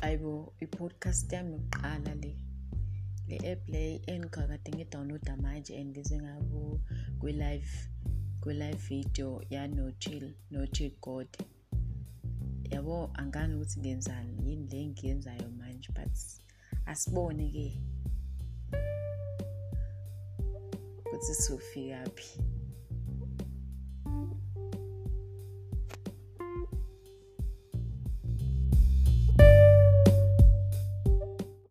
hayibo i-podcast yami yokuqala le. Le app le engikade ngidownloada manje and ngize ngabo kwi-live kwi-live video yano chill no chill god. Yabo angani ukuthi ngenzani? Yini le ngiyenzayo manje? But asibone ke ukuthi sofikaphi